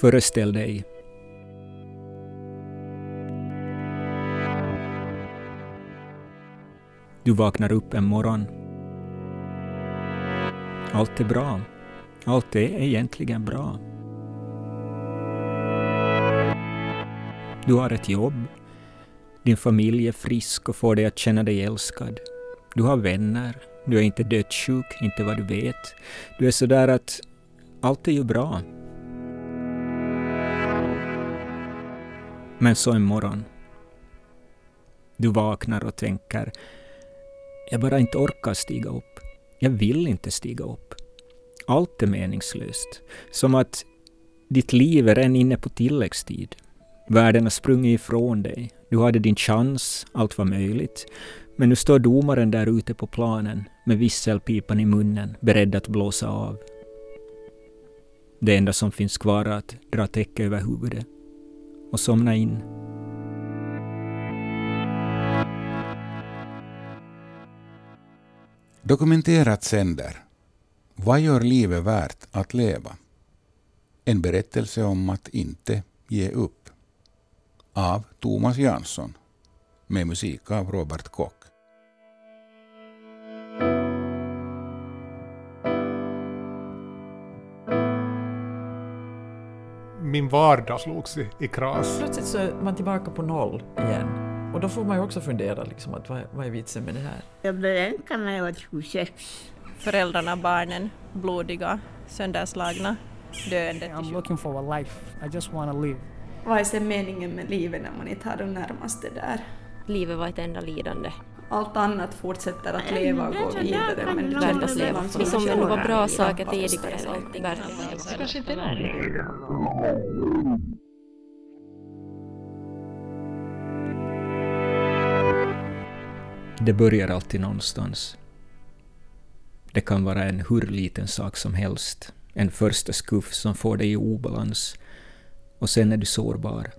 Föreställ dig Du vaknar upp en morgon. Allt är bra. Allt är egentligen bra. Du har ett jobb. Din familj är frisk och får dig att känna dig älskad. Du har vänner. Du är inte dödssjuk, inte vad du vet. Du är sådär att allt är ju bra. Men så en morgon. Du vaknar och tänker jag bara inte orkar stiga upp. Jag vill inte stiga upp. Allt är meningslöst. Som att ditt liv är redan inne på tilläggstid. Världen har sprungit ifrån dig. Du hade din chans, allt var möjligt. Men nu står domaren där ute på planen med visselpipan i munnen, beredd att blåsa av. Det enda som finns kvar är att dra täcke över huvudet och somna in. Dokumenterat sänder Vad gör livet värt att leva? En berättelse om att inte ge upp. Av Thomas Jansson. Med musik av Robert Koch. Min vardag slogs i, i kras. Plötsligt så är man tillbaka på noll igen. Och då får man ju också fundera, liksom, att vad, vad är vitsen med det här? Jag blev änka när jag var 26. Föräldrarna, barnen, blodiga, sönderslagna, döende. I'm looking for a life. I just want to live. Vad är sen meningen med livet när man inte har de närmaste där? Livet var ett enda lidande. Allt annat fortsätter att leva och gå vidare men det Värt kändes att leva. som Liksom det var bra saker tidigare, allting. Det börjar alltid någonstans. Det kan vara en hur liten sak som helst. En första skuff som får dig i obalans. Och sen är du sårbar.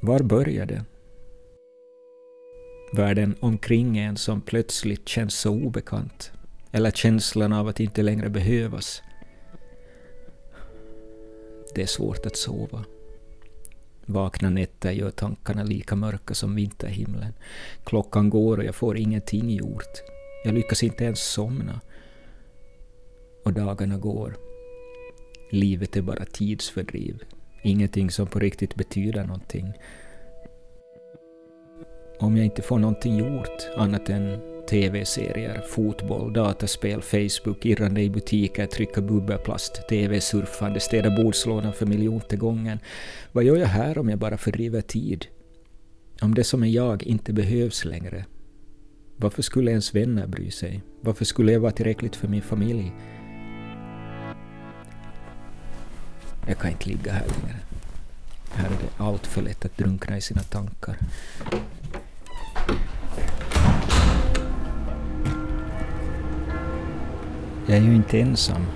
Var börjar det? Världen omkring en som plötsligt känns så obekant. Eller känslan av att inte längre behövas. Det är svårt att sova. Vakna nätter gör tankarna lika mörka som vinterhimlen. Klockan går och jag får ingenting gjort. Jag lyckas inte ens somna. Och dagarna går. Livet är bara tidsfördriv. Ingenting som på riktigt betyder någonting. Om jag inte får någonting gjort annat än TV-serier, fotboll, dataspel, Facebook, irrande i butiker, trycka bubbelplast, TV-surfande, städa bordslådan för miljonte gången. Vad gör jag här om jag bara fördriver tid? Om det som är jag inte behövs längre? Varför skulle ens vänner bry sig? Varför skulle jag vara tillräckligt för min familj? Jag kan inte ligga här längre. Här är det allt för lätt att drunkna i sina tankar. Jag är ju inte ensam.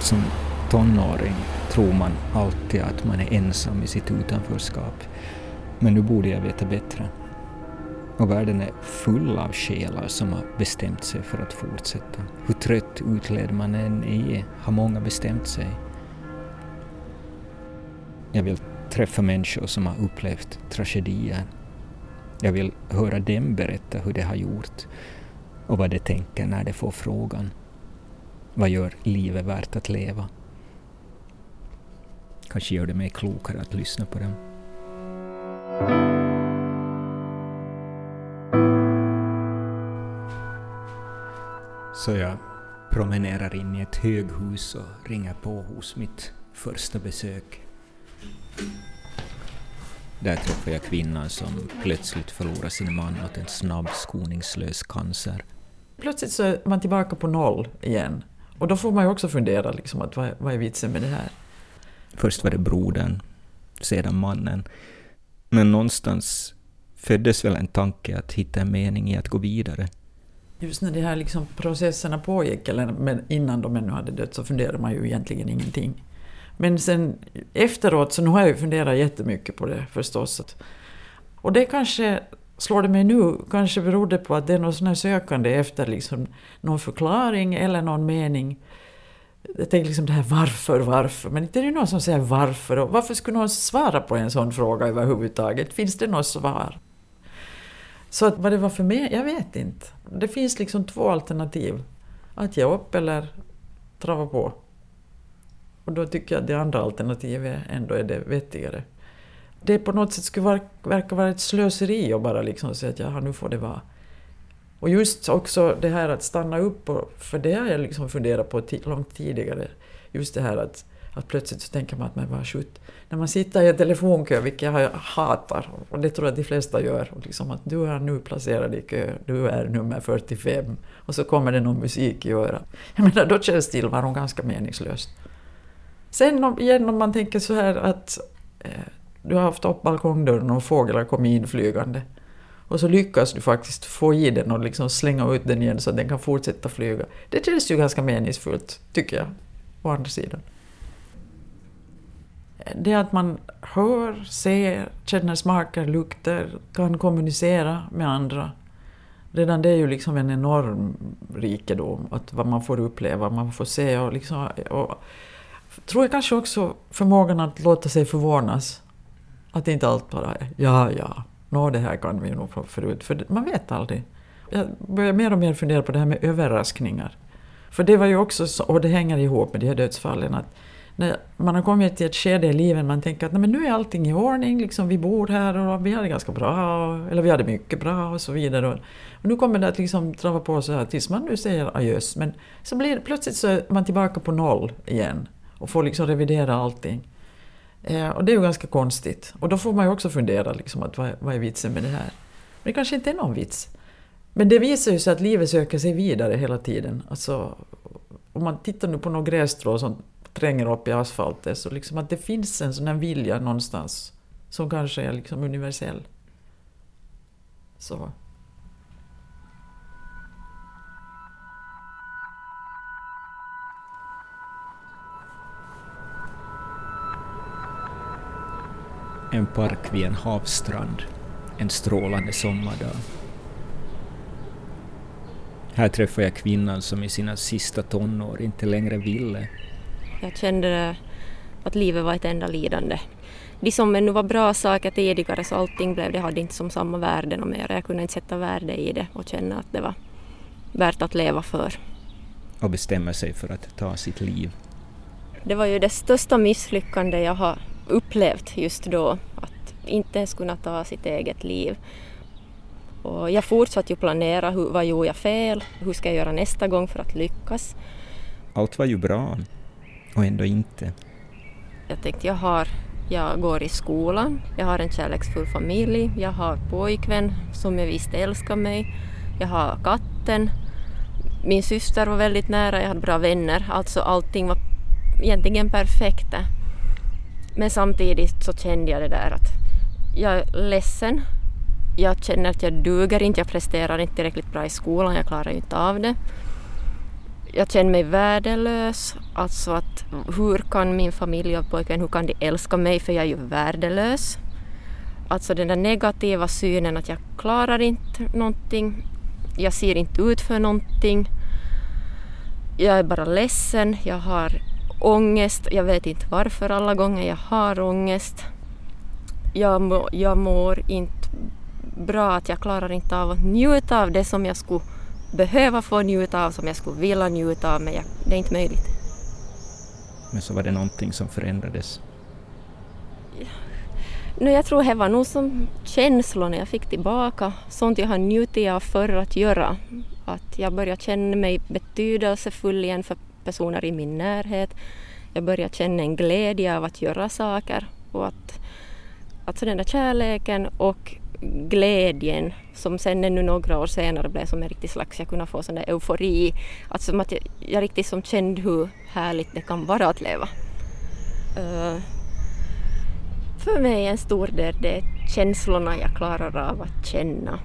Som tonåring tror man alltid att man är ensam i sitt utanförskap. Men nu borde jag veta bättre. Och världen är full av själar som har bestämt sig för att fortsätta. Hur trött utled man än är har många bestämt sig. Jag vill träffa människor som har upplevt tragedier. Jag vill höra dem berätta hur de har gjort och vad de tänker när de får frågan. Vad gör livet värt att leva? Kanske gör det mig klokare att lyssna på dem. Så jag promenerar in i ett höghus och ringer på hos mitt första besök. Där träffar jag kvinnan som plötsligt förlorar sin man åt en snabb, skoningslös cancer. Plötsligt så är man tillbaka på noll igen. Och då får man ju också fundera, liksom, att vad, vad är vitsen med det här? Först var det brodern, sedan mannen. Men någonstans föddes väl en tanke att hitta en mening i att gå vidare. Just när de här liksom processerna pågick, eller men innan de ännu hade dött, så funderade man ju egentligen ingenting. Men sen efteråt, så nu har jag ju funderat jättemycket på det förstås. Och det kanske, slår det mig nu, kanske beror det på att det är någon sån här sökande efter liksom någon förklaring eller någon mening. Jag tänker liksom det här varför, varför, men inte är det någon som säger varför och varför skulle någon svara på en sån fråga överhuvudtaget? Finns det något svar? Så att vad det var för mig, jag vet inte. Det finns liksom två alternativ. Att ge upp eller trava på. Och då tycker jag att det andra alternativet ändå är det vettigare. Det på något sätt skulle verka vara ett slöseri att bara liksom säga att nu får det vara. Och just också det här att stanna upp, och, för det har jag liksom funderat på långt tidigare. Just det här att, att plötsligt så tänker man att man bara skjut. när man sitter i en telefonkö, vilket jag hatar, och det tror jag att de flesta gör, och liksom att du är nu placerad i kö, du är nummer 45, och så kommer det någon musik i örat. Jag menar, då känns tillvaron ganska meningslöst. Sen om, igen om man tänker så här att eh, du har haft upp balkongdörren och fåglar kommer inflygande. Och så lyckas du faktiskt få i den och liksom slänga ut den igen så att den kan fortsätta flyga. Det känns ju ganska meningsfullt, tycker jag, å andra sidan. Det att man hör, ser, känner smaker, lukter, kan kommunicera med andra. Redan det är ju liksom en enorm rikedom, att vad man får uppleva, man får se och liksom... Och, tror jag kanske också förmågan att låta sig förvånas. Att inte allt bara är ja, ja, nå det här kan vi nog få förut, för man vet aldrig. Jag börjar mer och mer fundera på det här med överraskningar. För det var ju också, så, och det hänger ihop med de här dödsfallen, att när man har kommit till ett skede i livet man tänker att nej, men nu är allting i ordning, liksom, vi bor här och vi har det ganska bra, eller vi har det mycket bra och så vidare. Och, nu kommer det att liksom trava på så här tills man nu säger adjöss, men så blir plötsligt så är man tillbaka på noll igen och får liksom revidera allting. Eh, och det är ju ganska konstigt. Och då får man ju också fundera, liksom, att vad, vad är vitsen med det här? Men det kanske inte är någon vits. Men det visar ju sig att livet söker sig vidare hela tiden. Alltså, om man tittar nu på några grässtrå som tränger upp i asfalten, så liksom att det finns en sån här vilja någonstans som kanske är liksom universell. Så. En park vid en havsstrand en strålande sommardag. Här träffade jag kvinnan som i sina sista tonår inte längre ville. Jag kände att livet var ett enda lidande. De som ännu var bra saker tidigare så allting blev det hade inte som samma värde mer. Jag kunde inte sätta värde i det och känna att det var värt att leva för. Och bestämma sig för att ta sitt liv. Det var ju det största misslyckande jag har upplevt just då. Att inte ens kunna ta sitt eget liv. Och jag fortsatte ju planera, hur, vad gjorde jag fel? Hur ska jag göra nästa gång för att lyckas? Allt var ju bra, och ändå inte. Jag tänkte, jag, har, jag går i skolan, jag har en kärleksfull familj, jag har pojkvän som jag visste älskar mig, jag har katten, min syster var väldigt nära, jag hade bra vänner, alltså allting var egentligen perfekt. Men samtidigt så kände jag det där att jag är ledsen. Jag känner att jag duger inte, jag presterar inte tillräckligt bra i skolan, jag klarar ju inte av det. Jag känner mig värdelös, alltså att hur kan min familj och pojkvän, hur kan de älska mig för jag är ju värdelös. Alltså den där negativa synen att jag klarar inte någonting, jag ser inte ut för någonting. Jag är bara ledsen, jag har ångest. Jag vet inte varför alla gånger jag har ångest. Jag, må, jag mår inte bra, att jag klarar inte av att njuta av det som jag skulle behöva få njuta av, som jag skulle vilja njuta av, men jag, det är inte möjligt. Men så var det någonting som förändrades? No, jag tror det var nog som känslorna jag fick tillbaka, sånt jag har njutit av förr att göra. Att jag började känna mig betydelsefull igen för personer i min närhet. Jag började känna en glädje av att göra saker och att alltså den där kärleken och glädjen som sen ännu några år senare blev som en riktig slags, jag kunde få sån där eufori. Alltså som att jag, jag riktigt som kände hur härligt det kan vara att leva. Uh, för mig är en stor del det känslorna jag klarar av att känna.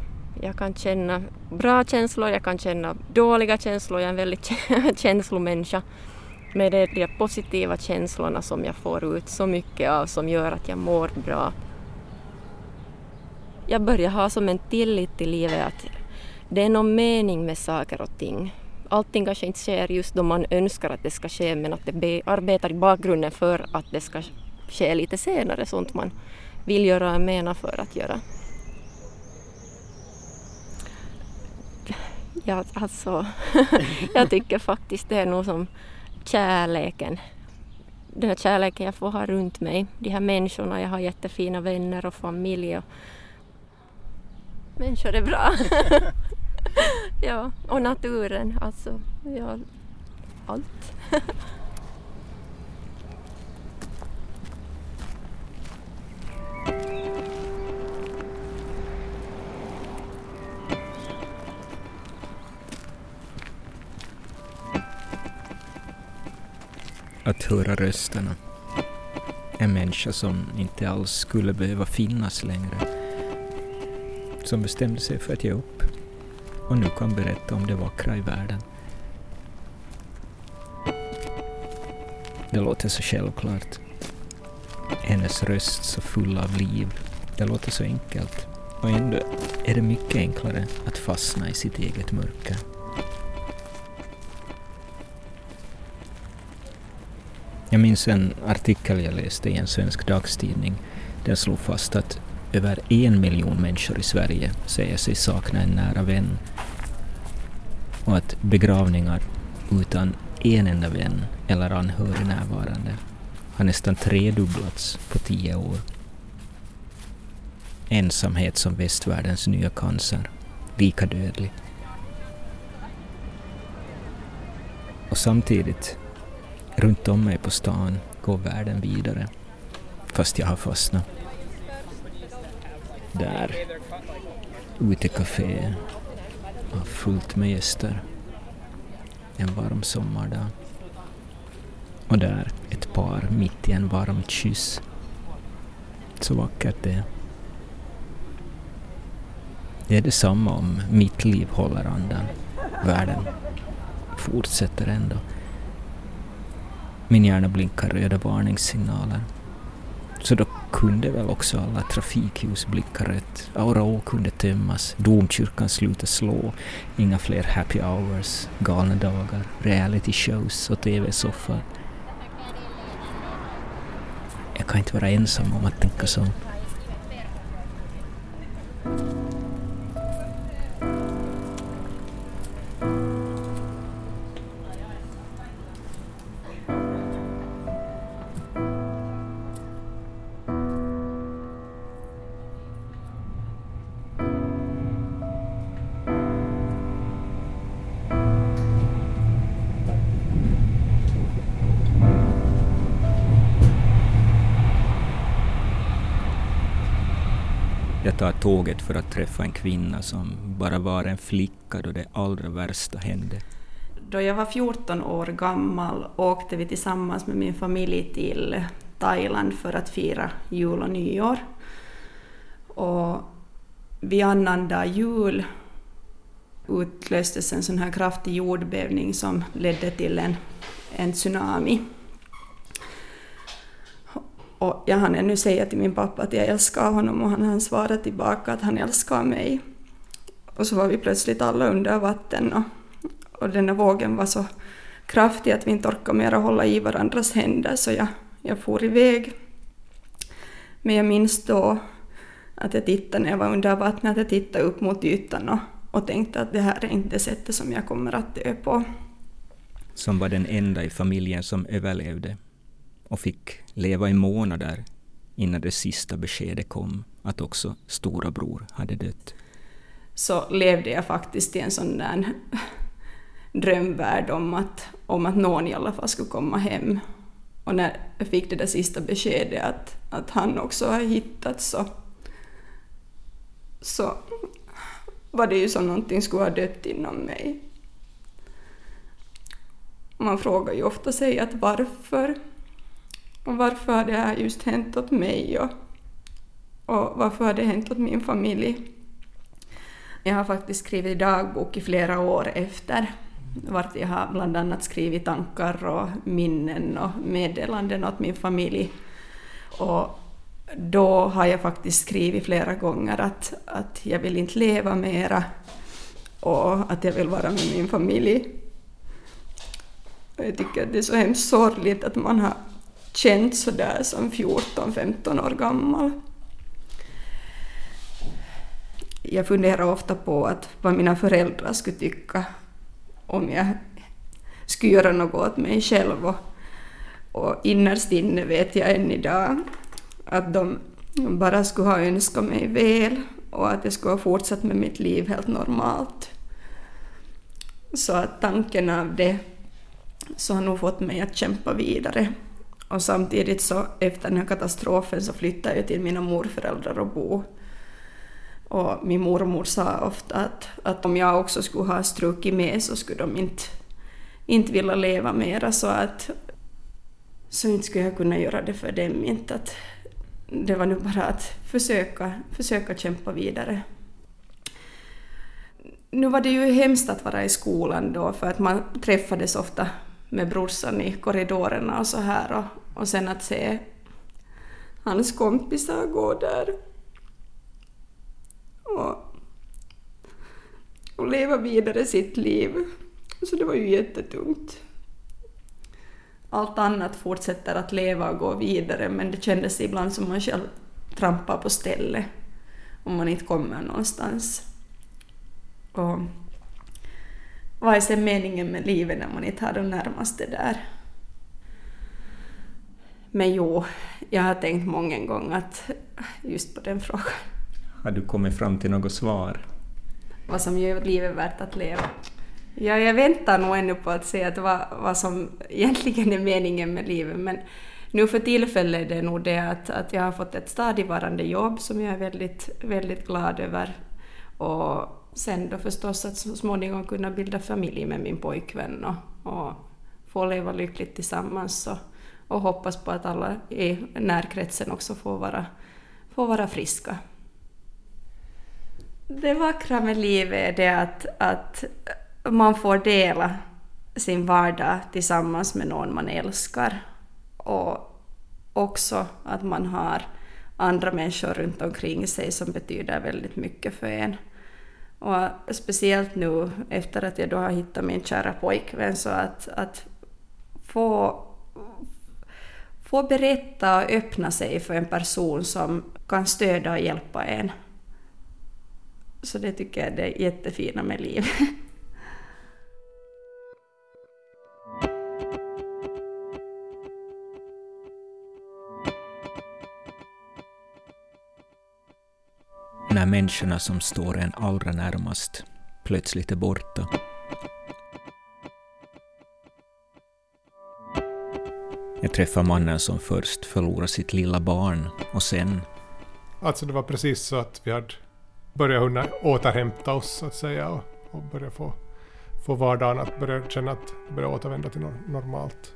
Jag kan känna bra känslor, jag kan känna dåliga känslor, jag är en väldigt känslomänniska. Men det är de positiva känslorna som jag får ut så mycket av som gör att jag mår bra. Jag börjar ha som en tillit till livet att det är någon mening med saker och ting. allting kanske inte sker just då man önskar att det ska ske men att det arbetar i bakgrunden för att det ska ske lite senare, sånt man vill göra och menar för att göra. Ja, alltså, jag tycker faktiskt det är nog som kärleken. Den här kärleken jag får ha runt mig, de här människorna, jag har jättefina vänner och familj och människor är bra. ja, och naturen, alltså, ja, allt. Att höra rösterna. En människa som inte alls skulle behöva finnas längre. Som bestämde sig för att ge upp och nu kan berätta om det vackra i världen. Det låter så självklart. Hennes röst så full av liv. Det låter så enkelt. Och ändå är det mycket enklare att fastna i sitt eget mörker. Jag minns en artikel jag läste i en svensk dagstidning. Den slog fast att över en miljon människor i Sverige säger sig sakna en nära vän och att begravningar utan en enda vän eller anhörig närvarande har nästan tredubblats på tio år. Ensamhet som västvärldens nya cancer, lika dödlig. Och samtidigt, runt om mig på stan går världen vidare, fast jag har fastnat. Där, utekafé, har fullt med gäster. En varm sommardag. Och där ett par mitt i en varm kyss. Så vackert det är. Det är detsamma om mitt liv håller andan. Världen fortsätter ändå. Min hjärna blinkar röda varningssignaler. Så då kunde väl också alla trafikljus blicka rött. Aura kunde tömmas, domkyrkan sluta slå, inga fler happy hours, galna dagar, reality shows och tv-soffor. Jag kan inte vara ensam om att tänka så. Tåget för att träffa en kvinna som bara var en flicka då det allra värsta hände. Då jag var 14 år gammal åkte vi tillsammans med min familj till Thailand för att fira jul och nyår. Och vid annandag jul utlöstes en sån här kraftig jordbävning som ledde till en, en tsunami. Och jag hann ännu säga till min pappa att jag älskar honom och han svarade tillbaka att han älskar mig. Och så var vi plötsligt alla under vatten och, och den där vågen var så kraftig att vi inte orkade mer hålla i varandras händer så jag, jag for iväg. Men jag minns då att jag tittade när jag var under vattnet, att jag tittade upp mot ytan och, och tänkte att det här är inte sättet som jag kommer att dö på. Som var den enda i familjen som överlevde och fick leva i månader innan det sista beskedet kom att också stora bror hade dött. Så levde jag faktiskt i en sån där drömvärld om att, om att någon i alla fall skulle komma hem. Och när jag fick det där sista beskedet att, att han också har hittats så, så var det ju som någonting skulle ha dött inom mig. Man frågar ju ofta sig att varför och varför har det här just hänt åt mig och, och varför har det hänt åt min familj? Jag har faktiskt skrivit dagbok i flera år efter vart jag har bland annat skrivit tankar och minnen och meddelanden åt min familj. Och då har jag faktiskt skrivit flera gånger att, att jag vill inte leva mera och att jag vill vara med min familj. Jag tycker att det är så hemskt sorgligt att man har känt sådär som 14-15 år gammal. Jag funderar ofta på att vad mina föräldrar skulle tycka om jag skulle göra något åt mig själv. Och, och innerst inne vet jag än idag att de bara skulle ha önskat mig väl och att jag skulle ha fortsatt med mitt liv helt normalt. Så att tanken av det så har nog fått mig att kämpa vidare. Och samtidigt så efter den här katastrofen så flyttade jag till mina morföräldrar och bo. Och min mormor sa ofta att, att om jag också skulle ha strukit med så skulle de inte, inte vilja leva mera så att så inte skulle jag kunna göra det för dem. Inte att det var nu bara att försöka, försöka kämpa vidare. Nu var det ju hemskt att vara i skolan då för att man träffades ofta med brorsan i korridorerna och så här och, och sen att se hans kompisar gå där och, och leva vidare sitt liv. Så det var ju jättetungt. Allt annat fortsätter att leva och gå vidare men det kändes ibland som man själv trampar på stället om man inte kommer någonstans. Och vad är sen meningen med livet när man inte har de närmaste där? Men jo, jag har tänkt många gånger att just på den frågan. Har du kommit fram till något svar? Vad som gör livet värt att leva? Ja, jag väntar nog ännu på att se att vad, vad som egentligen är meningen med livet, men nu för tillfället är det nog det att, att jag har fått ett stadigvarande jobb som jag är väldigt, väldigt glad över. Och sen då förstås att så småningom kunna bilda familj med min pojkvän och, och få leva lyckligt tillsammans och, och hoppas på att alla i närkretsen också får vara, får vara friska. Det vackra med livet är det att, att man får dela sin vardag tillsammans med någon man älskar och också att man har andra människor runt omkring sig som betyder väldigt mycket för en. Och speciellt nu efter att jag då har hittat min kära pojkvän så att, att få, få berätta och öppna sig för en person som kan stödja och hjälpa en. Så det tycker jag är det jättefina med livet. när människorna som står en allra närmast plötsligt är borta. Jag träffar mannen som först förlorar sitt lilla barn och sen... Alltså det var precis så att vi hade börjat kunna återhämta oss så att säga och, och börja få, få vardagen att börja känna att börja återvända till normalt.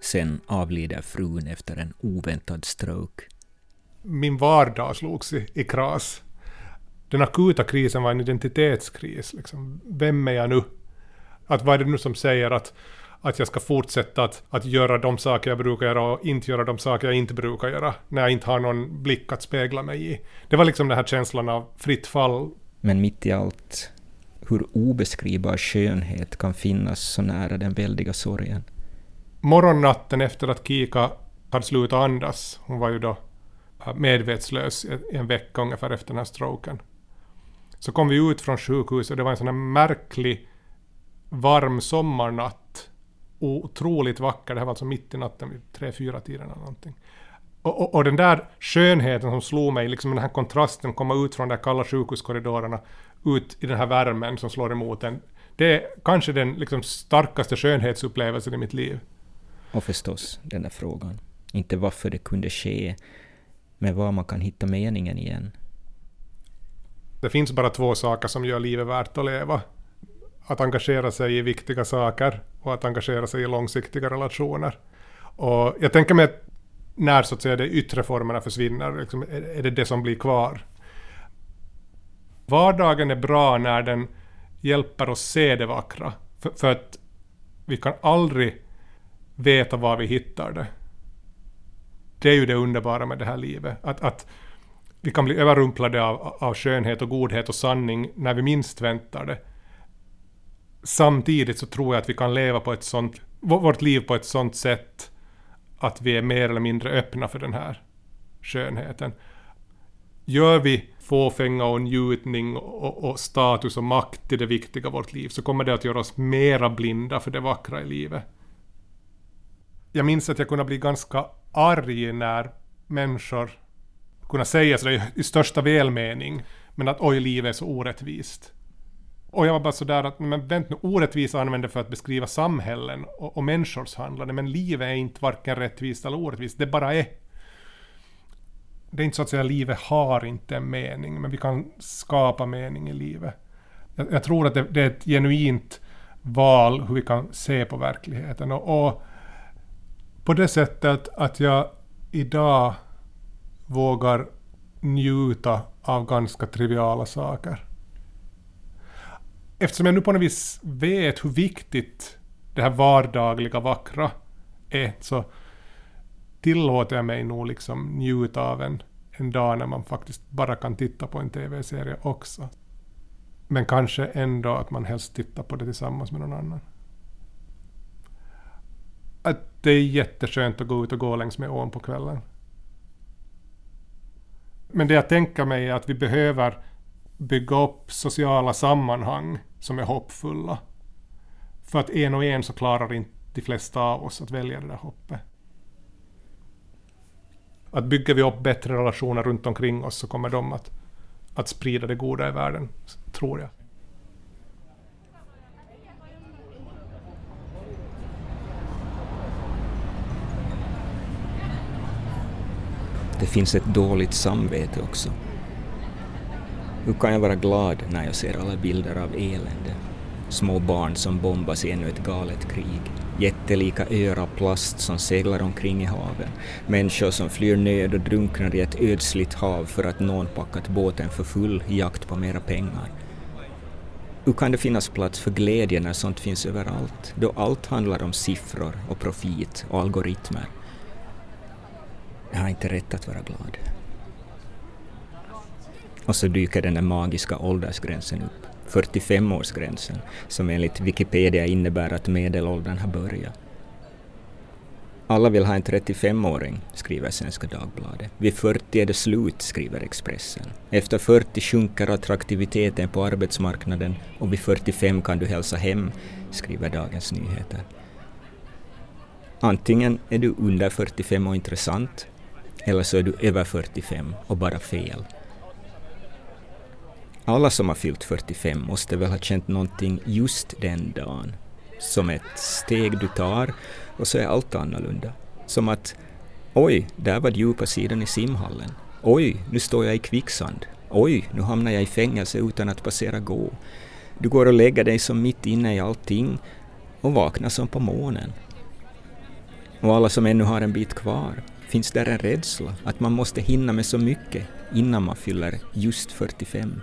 Sen avlider frun efter en oväntad stroke. Min vardag slogs i, i kras den akuta krisen var en identitetskris. Liksom. Vem är jag nu? Att vad är det nu som säger att, att jag ska fortsätta att, att göra de saker jag brukar göra och inte göra de saker jag inte brukar göra när jag inte har någon blick att spegla mig i. Det var liksom den här känslan av fritt fall. Men mitt i allt, hur obeskrivbar skönhet kan finnas så nära den väldiga sorgen? Morgonnatten efter att Kika hade slutat andas, hon var ju då medvetslös i en vecka ungefär efter den här stroken. Så kom vi ut från sjukhuset och det var en sån här märklig varm sommarnatt. Otroligt vacker, det här var alltså mitt i natten vid tre, fyra tiden eller någonting. Och, och, och, den där skönheten som slog mig, liksom den här kontrasten, komma ut från de kalla sjukhuskorridorerna, ut i den här värmen som slår emot en. Det är kanske den liksom starkaste skönhetsupplevelsen i mitt liv. Och förstås den där frågan, inte varför det kunde ske, men var man kan hitta meningen igen. Det finns bara två saker som gör livet värt att leva. Att engagera sig i viktiga saker och att engagera sig i långsiktiga relationer. Och jag tänker mig att när så att säga de yttre formerna försvinner, liksom, är det det som blir kvar. Vardagen är bra när den hjälper oss se det vackra. För, för att vi kan aldrig veta var vi hittar det. Det är ju det underbara med det här livet. Att, att vi kan bli överrumplade av, av skönhet och godhet och sanning när vi minst väntar det. Samtidigt så tror jag att vi kan leva på ett sånt vårt liv på ett sånt sätt att vi är mer eller mindre öppna för den här skönheten. Gör vi fåfänga och njutning och, och status och makt till det viktiga i vårt liv så kommer det att göra oss mera blinda för det vackra i livet. Jag minns att jag kunde bli ganska arg när människor kunna säga sådär i största välmening men att oj, livet är så orättvist. Och jag var bara sådär att, men vänta nu, orättvisa använder för att beskriva samhällen och, och människors handlande, men livet är inte varken rättvist eller orättvist, det bara är. Det är inte så att säga livet har inte en mening, men vi kan skapa mening i livet. Jag, jag tror att det, det är ett genuint val hur vi kan se på verkligheten. Och, och på det sättet att jag idag vågar njuta av ganska triviala saker. Eftersom jag nu på något vis vet hur viktigt det här vardagliga vackra är så tillåter jag mig nog liksom njuta av en, en dag när man faktiskt bara kan titta på en TV-serie också. Men kanske ändå att man helst tittar på det tillsammans med någon annan. Att det är jätteskönt att gå ut och gå längs med ån på kvällen. Men det jag tänker mig är att vi behöver bygga upp sociala sammanhang som är hoppfulla. För att en och en så klarar inte de flesta av oss att välja det där hoppet. Att bygger vi upp bättre relationer runt omkring oss så kommer de att, att sprida det goda i världen, tror jag. Det finns ett dåligt samvete också. Hur kan jag vara glad när jag ser alla bilder av elände? Små barn som bombas i ännu ett galet krig. Jättelika öar av plast som seglar omkring i haven. Människor som flyr nöd och drunknar i ett ödsligt hav för att någon packat båten för full i jakt på mera pengar. Hur kan det finnas plats för glädje när sånt finns överallt, då allt handlar om siffror och profit och algoritmer? Jag har inte rätt att vara glad. Och så dyker den där magiska åldersgränsen upp, 45-årsgränsen, som enligt Wikipedia innebär att medelåldern har börjat. Alla vill ha en 35-åring, skriver Svenska Dagbladet. Vid 40 är det slut, skriver Expressen. Efter 40 sjunker attraktiviteten på arbetsmarknaden och vid 45 kan du hälsa hem, skriver Dagens Nyheter. Antingen är du under 45 och intressant, eller så är du över 45 och bara fel. Alla som har fyllt 45 måste väl ha känt någonting just den dagen. Som ett steg du tar och så är allt annorlunda. Som att oj, där var djupa sidan i simhallen. Oj, nu står jag i kvicksand. Oj, nu hamnar jag i fängelse utan att passera gå. Du går och lägger dig som mitt inne i allting och vaknar som på månen. Och alla som ännu har en bit kvar, finns där en rädsla att man måste hinna med så mycket innan man fyller just 45.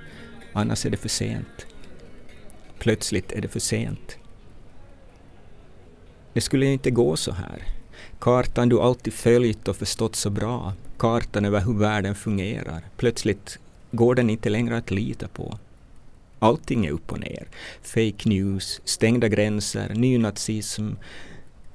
Annars är det för sent. Plötsligt är det för sent. Det skulle ju inte gå så här. Kartan du alltid följt och förstått så bra, kartan över hur världen fungerar, plötsligt går den inte längre att lita på. Allting är upp och ner. Fake news, stängda gränser, nynazism.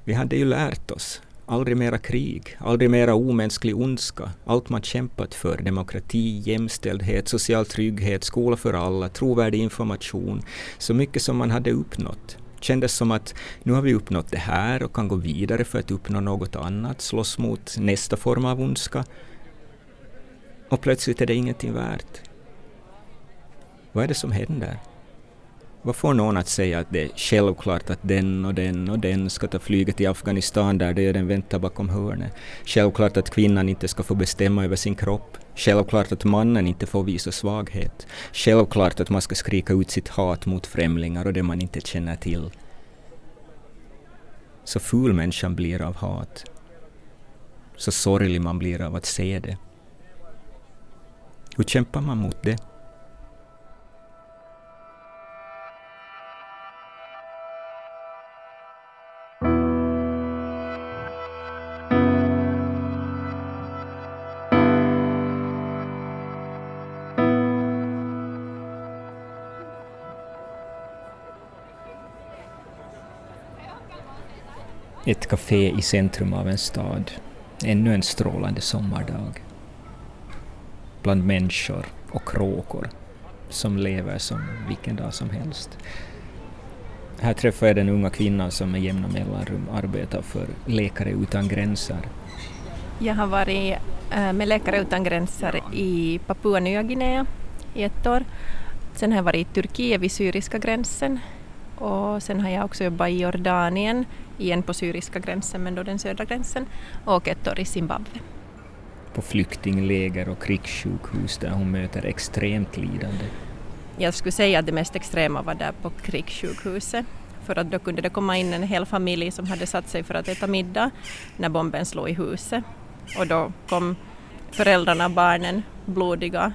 Vi hade ju lärt oss. Aldrig mera krig, aldrig mera omänsklig ondska. Allt man kämpat för, demokrati, jämställdhet, social trygghet, skola för alla, trovärdig information. Så mycket som man hade uppnått. Kändes som att nu har vi uppnått det här och kan gå vidare för att uppnå något annat, slåss mot nästa form av ondska. Och plötsligt är det ingenting värt. Vad är det som händer? Vad får någon att säga att det är självklart att den och den och den ska ta flyget till Afghanistan där döden väntar bakom hörnet? Självklart att kvinnan inte ska få bestämma över sin kropp? Självklart att mannen inte får visa svaghet? Självklart att man ska skrika ut sitt hat mot främlingar och det man inte känner till? Så ful människan blir av hat. Så sorglig man blir av att se det. Hur kämpar man mot det? Ett café i centrum av en stad. Ännu en strålande sommardag. Bland människor och kråkor som lever som vilken dag som helst. Här träffar jag den unga kvinnan som med jämna mellanrum arbetar för Läkare utan gränser. Jag har varit eh, med Läkare utan gränser i Papua Nya Guinea i ett år. Sen har jag varit i Turkiet vid syriska gränsen och sen har jag också jobbat i Jordanien, igen på syriska gränsen men då den södra gränsen, och ett år i Zimbabwe. På flyktingläger och krigssjukhus där hon möter extremt lidande. Jag skulle säga att det mest extrema var där på krigssjukhuset för att då kunde det komma in en hel familj som hade satt sig för att äta middag när bomben slog i huset och då kom föräldrarna, barnen, blodiga,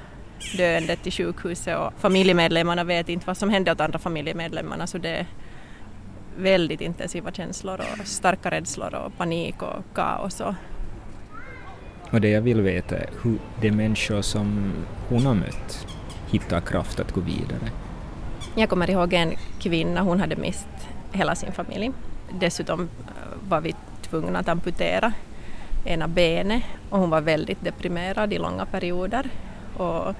döende till sjukhuset och familjemedlemmarna vet inte vad som hände åt andra familjemedlemmarna så det väldigt intensiva känslor och starka rädslor och panik och kaos. Och Och det jag vill veta är hur de människor som hon har mött hittar kraft att gå vidare. Jag kommer ihåg en kvinna, hon hade mist hela sin familj. Dessutom eh, var vi tvungna att amputera ena benet och hon var väldigt deprimerad i långa perioder. Och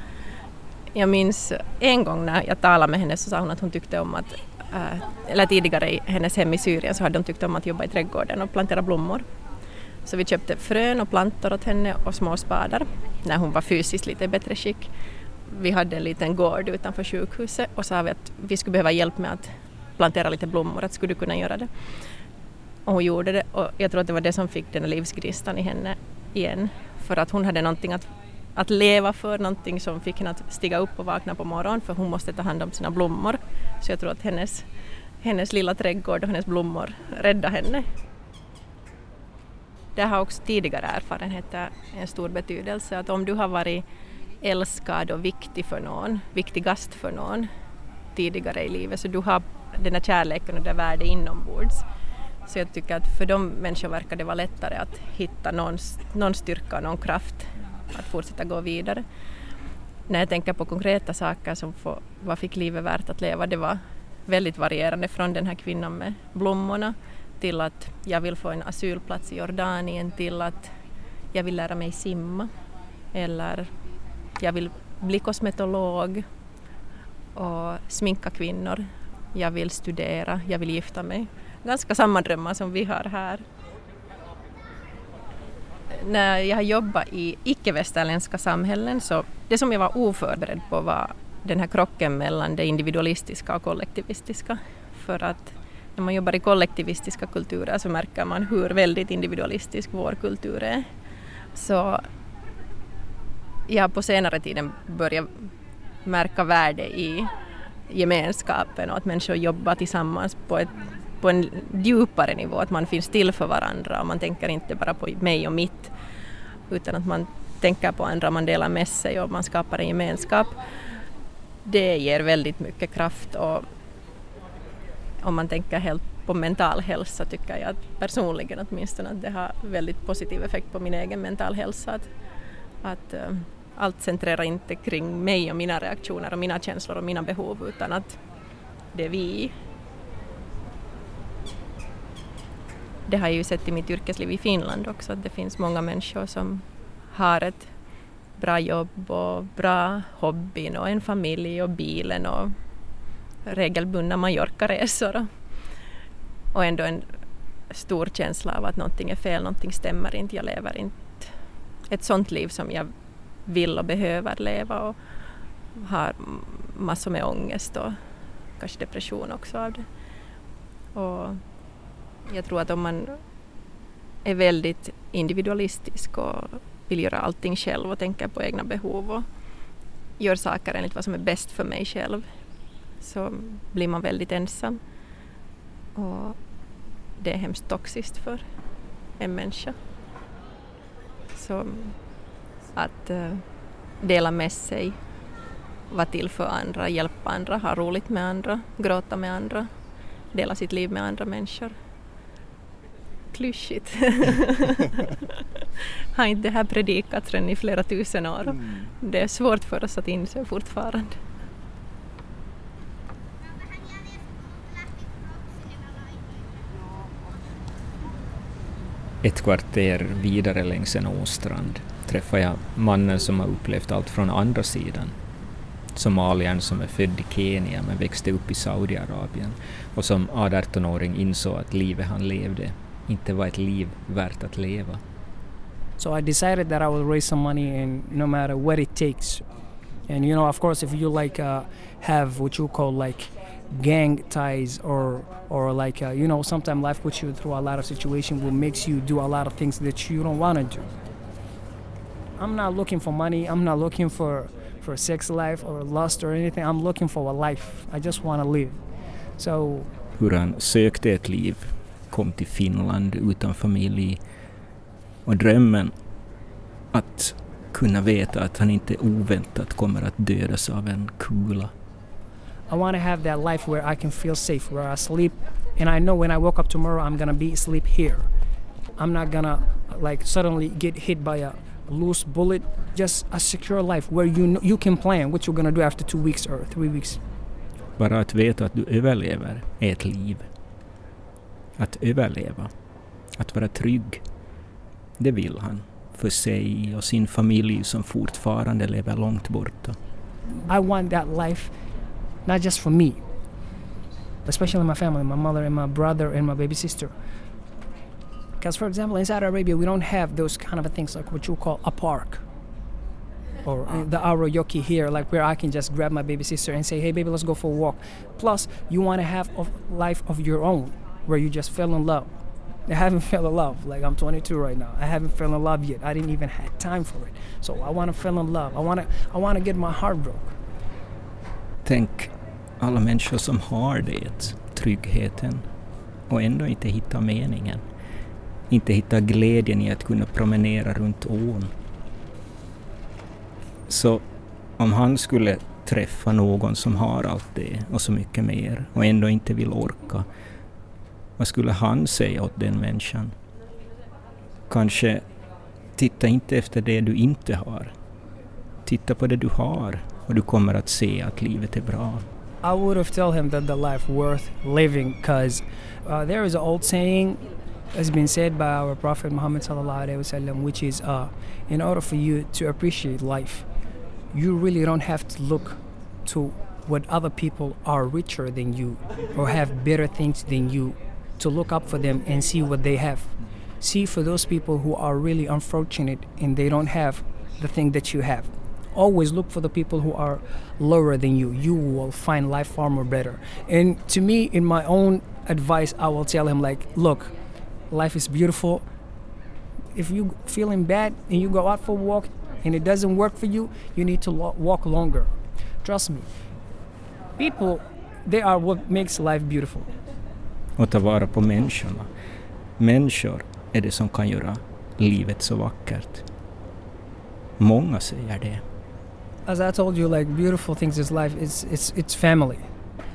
jag minns en gång när jag talade med henne så sa hon att hon tyckte om att, Eh, eller tidigare i hennes hem i Syrien så hade hon tyckt om att jobba i trädgården och plantera blommor. Så vi köpte frön och plantor åt henne och små spadar när hon var fysiskt lite bättre skick. Vi hade en liten gård utanför sjukhuset och sa vi att vi skulle behöva hjälp med att plantera lite blommor, att skulle du kunna göra det? Och hon gjorde det och jag tror att det var det som fick den livsgristan livsgnistan i henne igen. För att hon hade någonting att, att leva för, någonting som fick henne att stiga upp och vakna på morgonen för hon måste ta hand om sina blommor. Så jag tror att hennes, hennes lilla trädgård och hennes blommor räddade henne. Det har också tidigare erfarenheter en stor betydelse att om du har varit älskad och viktig för någon, viktigast för någon tidigare i livet så du har den här kärleken och det värdet inombords. Så jag tycker att för de människor verkar det vara lättare att hitta någon, någon styrka och någon kraft att fortsätta gå vidare. När jag tänker på konkreta saker som får, vad fick livet värt att leva, det var väldigt varierande från den här kvinnan med blommorna till att jag vill få en asylplats i Jordanien till att jag vill lära mig simma eller jag vill bli kosmetolog och sminka kvinnor. Jag vill studera, jag vill gifta mig. Ganska samma drömmar som vi har här. När jag har jobbat i icke-västerländska samhällen så det som jag var oförberedd på var den här krocken mellan det individualistiska och kollektivistiska. För att när man jobbar i kollektivistiska kulturer så märker man hur väldigt individualistisk vår kultur är. Så jag har på senare tiden börjat märka värde i gemenskapen och att människor jobbar tillsammans på, ett, på en djupare nivå, att man finns till för varandra och man tänker inte bara på mig och mitt utan att man tänker på andra, man delar med sig och man skapar en gemenskap. Det ger väldigt mycket kraft och om man tänker helt på mental hälsa tycker jag personligen åtminstone att det har väldigt positiv effekt på min egen mental hälsa. Att, att uh, allt centrerar inte kring mig och mina reaktioner och mina känslor och mina behov utan att det är vi. Det har jag ju sett i mitt yrkesliv i Finland också att det finns många människor som har ett bra jobb och bra hobbyn och en familj och bilen och regelbundna Mallorca-resor och ändå en stor känsla av att någonting är fel, någonting stämmer inte, jag lever inte ett sånt liv som jag vill och behöver leva och har massor med ångest och kanske depression också av det. Och jag tror att om man är väldigt individualistisk och vill göra allting själv och tänker på egna behov och gör saker enligt vad som är bäst för mig själv så blir man väldigt ensam. Och det är hemskt toxiskt för en människa. Så att eh, dela med sig, vara till för andra, hjälpa andra, ha roligt med andra, gråta med andra, dela sitt liv med andra människor. Klyschigt. Har inte det här predikats redan i flera tusen år? Mm. Det är svårt för oss att inse fortfarande. Ett kvarter vidare längs en åstrand träffar jag mannen som har upplevt allt från andra sidan. Somaliern som är född i Kenya men växte upp i Saudiarabien och som 18-åring insåg att livet han levde inte var ett liv värt att leva. So I decided that I will raise some money and no matter what it takes. And you know, of course, if you like uh, have what you call like gang ties or or like uh, you know, sometimes life puts you through a lot of situations what makes you do a lot of things that you don't want to do. I'm not looking for money. I'm not looking for for sex life or lust or anything. I'm looking for a life. I just want to live. So Hur han sökte ett liv, kom till Finland utan familj och drömmen att kunna veta att han inte oväntat kommer att dödas av en kula. I want to have that life where I can feel safe, where I sleep, and I know when I wake up tomorrow, I'm gonna be asleep here. I'm not gonna like suddenly get hit by a loose bullet. Just a secure life where you know, you can plan what you're gonna do after two weeks or three weeks. Bara att veta att du överlever är ett liv. Att överleva, att vara trygg, det vill han för sig och sin familj som fortfarande lever långt borta. I want that life, not just for me, especially my family, my mother and my brother and my baby sister. Because, for example, in Saudi Arabia, we don't have those kind of things like what you call a park or uh, the Aroyoki here, like where I can just grab my baby sister and say, hey, baby, let's go for a walk. Plus, you want to have a life of your own where you just fell in love. I haven't fell in love. Like I'm 22 right now. I haven't fell in love yet. I didn't even have time for it. So I want to fell in love. I want to. I want to get my heart broke. Tänk alla människor som har det, tryggheten, och ändå inte hittar meningen. Inte hittar glädjen i att kunna promenera runt ån. Så om han skulle träffa någon som har allt det och så mycket mer och ändå inte vill orka, vad skulle han säga åt den människan? Kanske titta inte efter det du inte har. Titta på det du har och du kommer att se att livet är bra. I would have told him that the life worth living because uh, there is an old saying has been said by our Prophet Muhammad sallallahu alaihi wasallam, which is, uh, in order for you to appreciate life, you really don't have to look to what other people are richer than you or have better things than you to look up for them and see what they have. See for those people who are really unfortunate and they don't have the thing that you have. Always look for the people who are lower than you. You will find life far more better. And to me, in my own advice, I will tell him like, look, life is beautiful. If you feeling bad and you go out for a walk and it doesn't work for you, you need to lo- walk longer. Trust me. People, they are what makes life beautiful. Och ta vara på människorna. Människor är det som kan göra livet så vackert. Många säger det. As I told you, like beautiful things is life. It's it's it's family.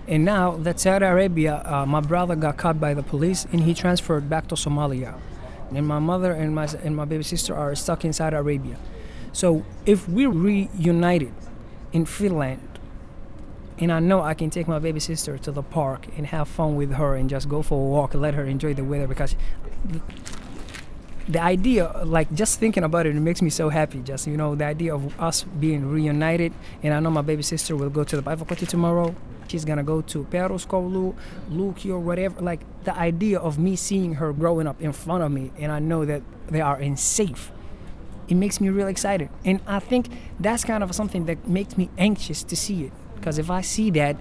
And now that Saudi Arabia, uh, my brother got caught by the police and he transferred back to Somalia. And my mother and my and my baby sister are stuck in Saudi Arabia. So if we reunited in Finland, and I know I can take my baby sister to the park and have fun with her and just go for a walk and let her enjoy the weather because the, idea, like just thinking about it, it makes me so happy. Just you know, the idea of us being reunited, and I know my baby sister will go to the study tomorrow. She's gonna go to Peruskolu, or whatever. Like the idea of me seeing her growing up in front of me, and I know that they are in safe. It makes me real excited, and I think that's kind of something that makes me anxious to see it. Because if I see that,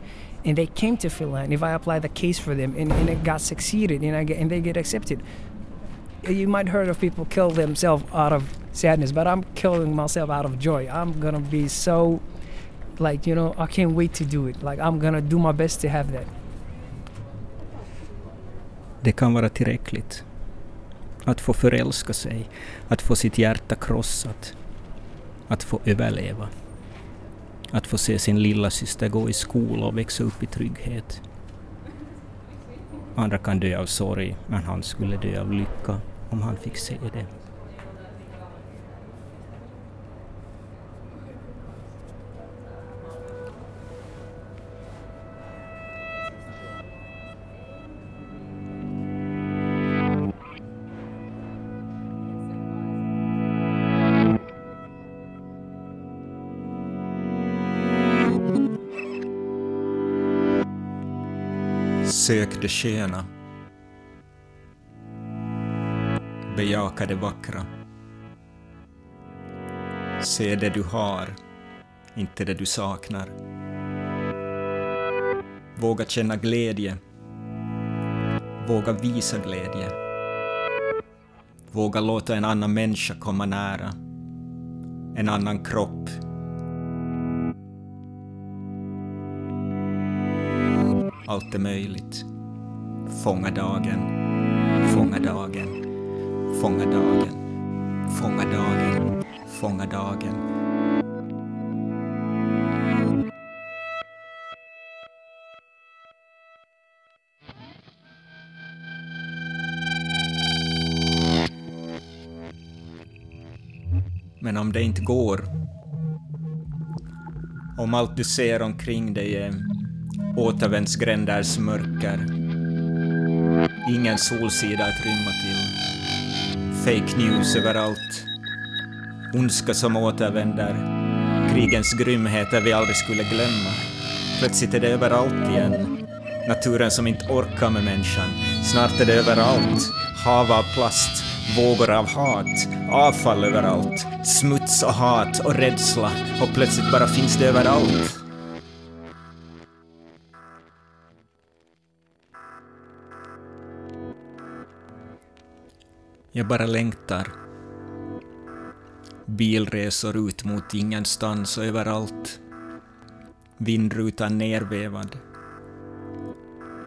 and they came to Finland, if I apply the case for them, and, and it got succeeded, and I get and they get accepted, you might heard of people kill themselves out of sadness, but I'm killing myself out of joy. I'm gonna be so, like you know, I can't wait to do it. Like I'm gonna do my best to have that. Det kan vara tillräckligt. Att få förälska sig, att få sitt hjärta krossat, att få överleva. Att få se sin lilla syster gå i skola och växa upp i trygghet. Andra kan dö av sorg, men han skulle dö av lycka om han fick se det. Sök det sköna. Bejaka det vackra. Se det du har, inte det du saknar. Våga känna glädje. Våga visa glädje. Våga låta en annan människa komma nära. En annan kropp. Allt är möjligt. Fånga dagen. Fånga dagen. Fånga dagen. Fånga dagen. Fånga dagen. Men om det inte går, om allt du ser omkring dig är återvändsgränders mörker, ingen solsida att rymma till, fake news överallt, ondska som återvänder, krigens grymheter vi aldrig skulle glömma. Plötsligt är det överallt igen. Naturen som inte orkar med människan. Snart är det överallt. Hav av plast, vågor av hat, avfall överallt, smuts och hat och rädsla och plötsligt bara finns det överallt. Jag bara längtar. Bilresor ut mot ingenstans och överallt. Vindrutan nervevad.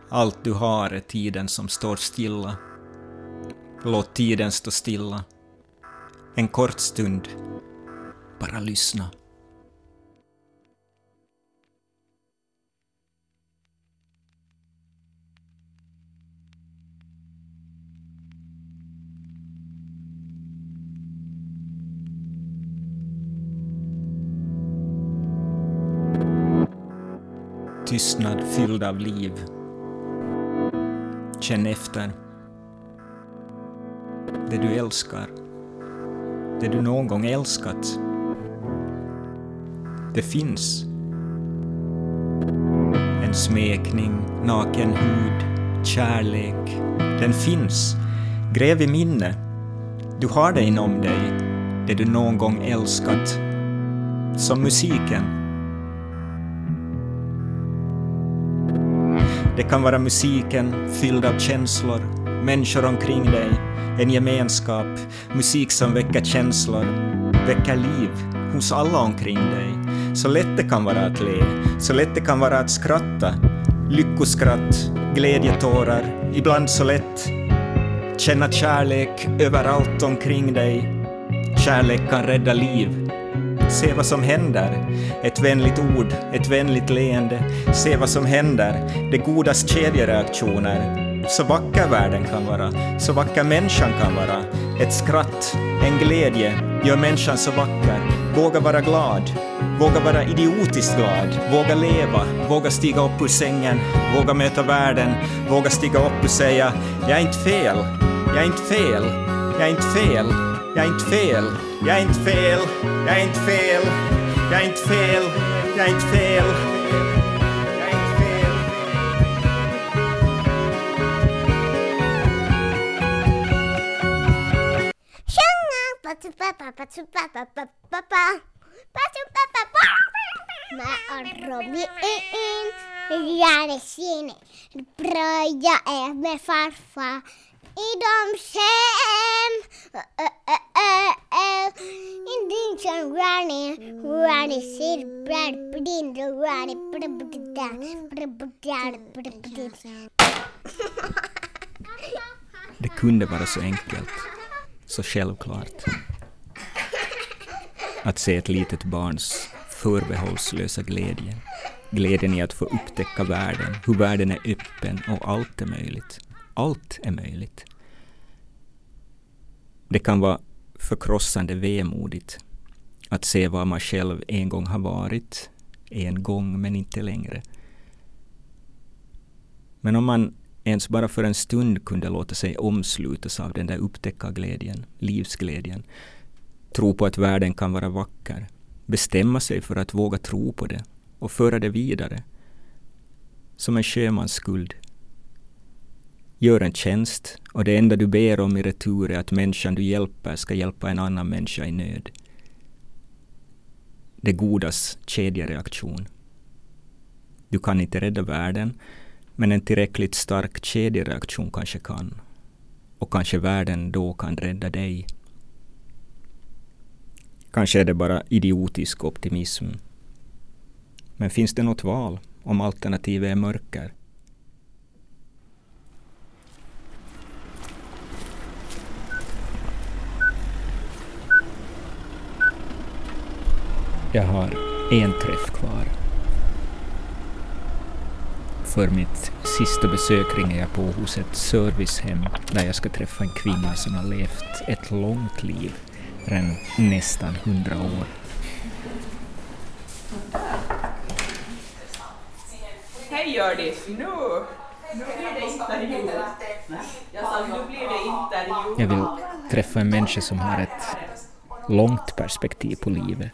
Allt du har är tiden som står stilla. Låt tiden stå stilla. En kort stund. Bara lyssna. Tystnad fylld av liv. Känn efter. Det du älskar. Det du någon gång älskat. Det finns. En smekning, naken hud, kärlek. Den finns. Gräv i minne. Du har det inom dig, det du någon gång älskat. Som musiken. Det kan vara musiken fylld av känslor, människor omkring dig, en gemenskap, musik som väcker känslor, väcker liv hos alla omkring dig. Så lätt det kan vara att le, så lätt det kan vara att skratta, lyckoskratt, glädjetårar, ibland så lätt. Känna kärlek överallt omkring dig. Kärlek kan rädda liv. Se vad som händer. Ett vänligt ord, ett vänligt leende. Se vad som händer. Det godas kedjereaktioner. Så vacker världen kan vara, så vacker människan kan vara. Ett skratt, en glädje gör människan så vacker. Våga vara glad. Våga vara idiotiskt glad. Våga leva. Våga stiga upp ur sängen. Våga möta världen. Våga stiga upp och säga jag är inte fel. Jag är inte fel. Jag är inte fel. Jag är inte fel. Jij int veel, jij int veel, jij int veel, jij int veel. Jij int veel. Papa, papa, papa, papa, papa, Maar Robbie in, ja, de zin, broja en mijn farfa, idom sem, eh, eh, eh. Rani, Rani ser bröd på din Rani. Det kunde vara så enkelt, så självklart. Att se ett litet barns förbehållslösa glädje. Glädjen i att få upptäcka världen, hur världen är öppen och allt är möjligt. Allt är möjligt. Det kan vara förkrossande vemodigt att se vad man själv en gång har varit, en gång men inte längre. Men om man ens bara för en stund kunde låta sig omslutas av den där upptäckarglädjen, livsglädjen, tro på att världen kan vara vacker, bestämma sig för att våga tro på det och föra det vidare. Som en sjömans skuld, gör en tjänst och det enda du ber om i retur är att människan du hjälper ska hjälpa en annan människa i nöd. Det godas kedjereaktion. Du kan inte rädda världen, men en tillräckligt stark kedjereaktion kanske kan. Och kanske världen då kan rädda dig. Kanske är det bara idiotisk optimism. Men finns det något val om alternativet är mörker? Jag har en träff kvar. För mitt sista besök ringer jag på hos ett servicehem där jag ska träffa en kvinna som har levt ett långt liv, redan nästan hundra år. Hej Hjördis! Nu, nu blir det intervju. Jag sa nu blir det intervju. Jag vill träffa en människa som har ett långt perspektiv på livet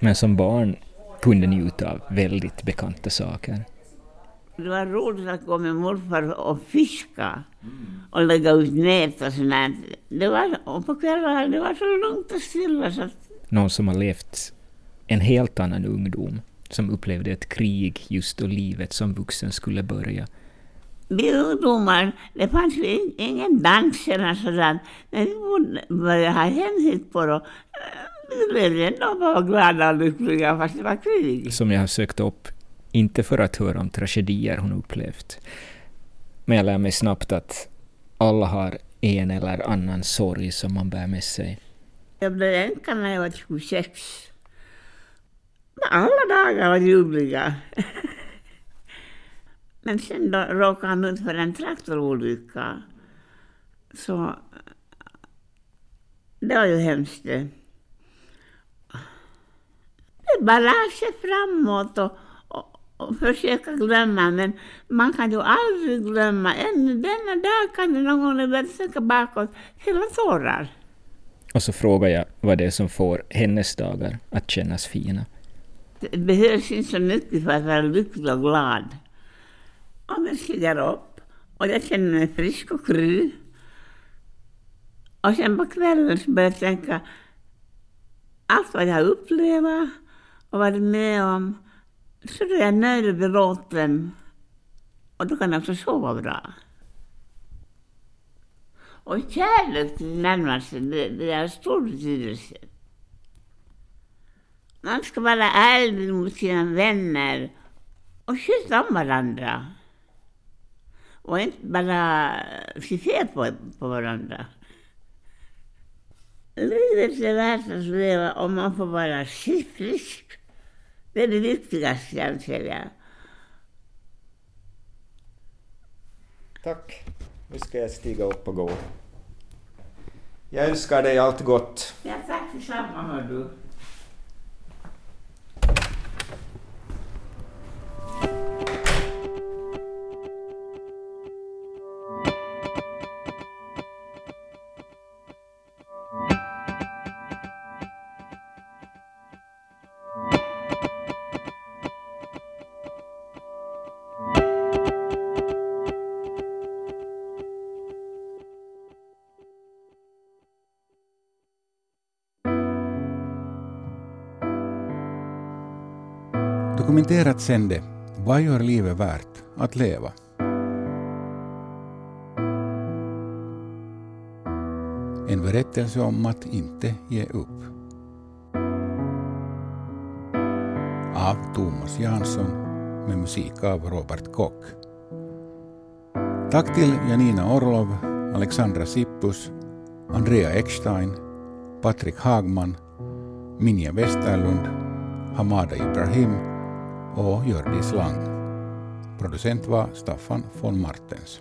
men som barn kunde njuta av väldigt bekanta saker. Det var roligt att gå med morfar och fiska och lägga ut nät och sånt det var, Och på kvällarna det var så lugnt och stilla så att... Någon som har levt en helt annan ungdom, som upplevde ett krig just då livet som vuxen skulle börja. Vi ungdomar, det fanns ju ingen dans eller sådant, men vi började ha hemsitt på då blev ändå bara glada och lyckliga fast det var krig. Som jag har sökt upp, inte för att höra om tragedier hon upplevt, men jag lär mig snabbt att alla har en eller annan sorg som man bär med sig. Jag blev änka när jag var 26. Alla dagar var ljuvliga. Men sen då råkade han ut för en traktorolycka. Så det var ju hemskt det bara se framåt och, och, och, försöka glömma. Men man kan ju aldrig glömma. Än denna dag kan det någon gång börja tänka bakåt. Hela tårar. Och så frågar jag vad det är som får hennes dagar att kännas fina. Det behövs inte så mycket för att vara lycklig och glad. Om jag stiger upp och jag känner mig frisk och kry. Och sen på kvällen så börjar jag tänka allt vad jag upplever och varit med om så då är jag nöjd och belåten. Och då kan jag också sova bra. Och kärlek till närmaste, det, det har stor betydelse. Man ska vara ärlig mot sina vänner och kyssa om varandra. Och inte bara se fel på, på varandra. Livet är värt att leva om man får vara frisk det är det viktigaste, anser jag. Tack. Nu ska jag stiga upp och gå. Jag önskar dig allt gott. Ja, tack detsamma, hör du. Dokumenterat sände Vad gör livet värt att leva? En berättelse om att inte ge upp. Av Thomas Jansson med musik av Robert Kock. Tack till Janina Orlov, Alexandra Sippus, Andrea Eckstein, Patrik Hagman, Minja Westerlund, Hamada Ibrahim och Hjördis Lang. Producent var Staffan von Martens.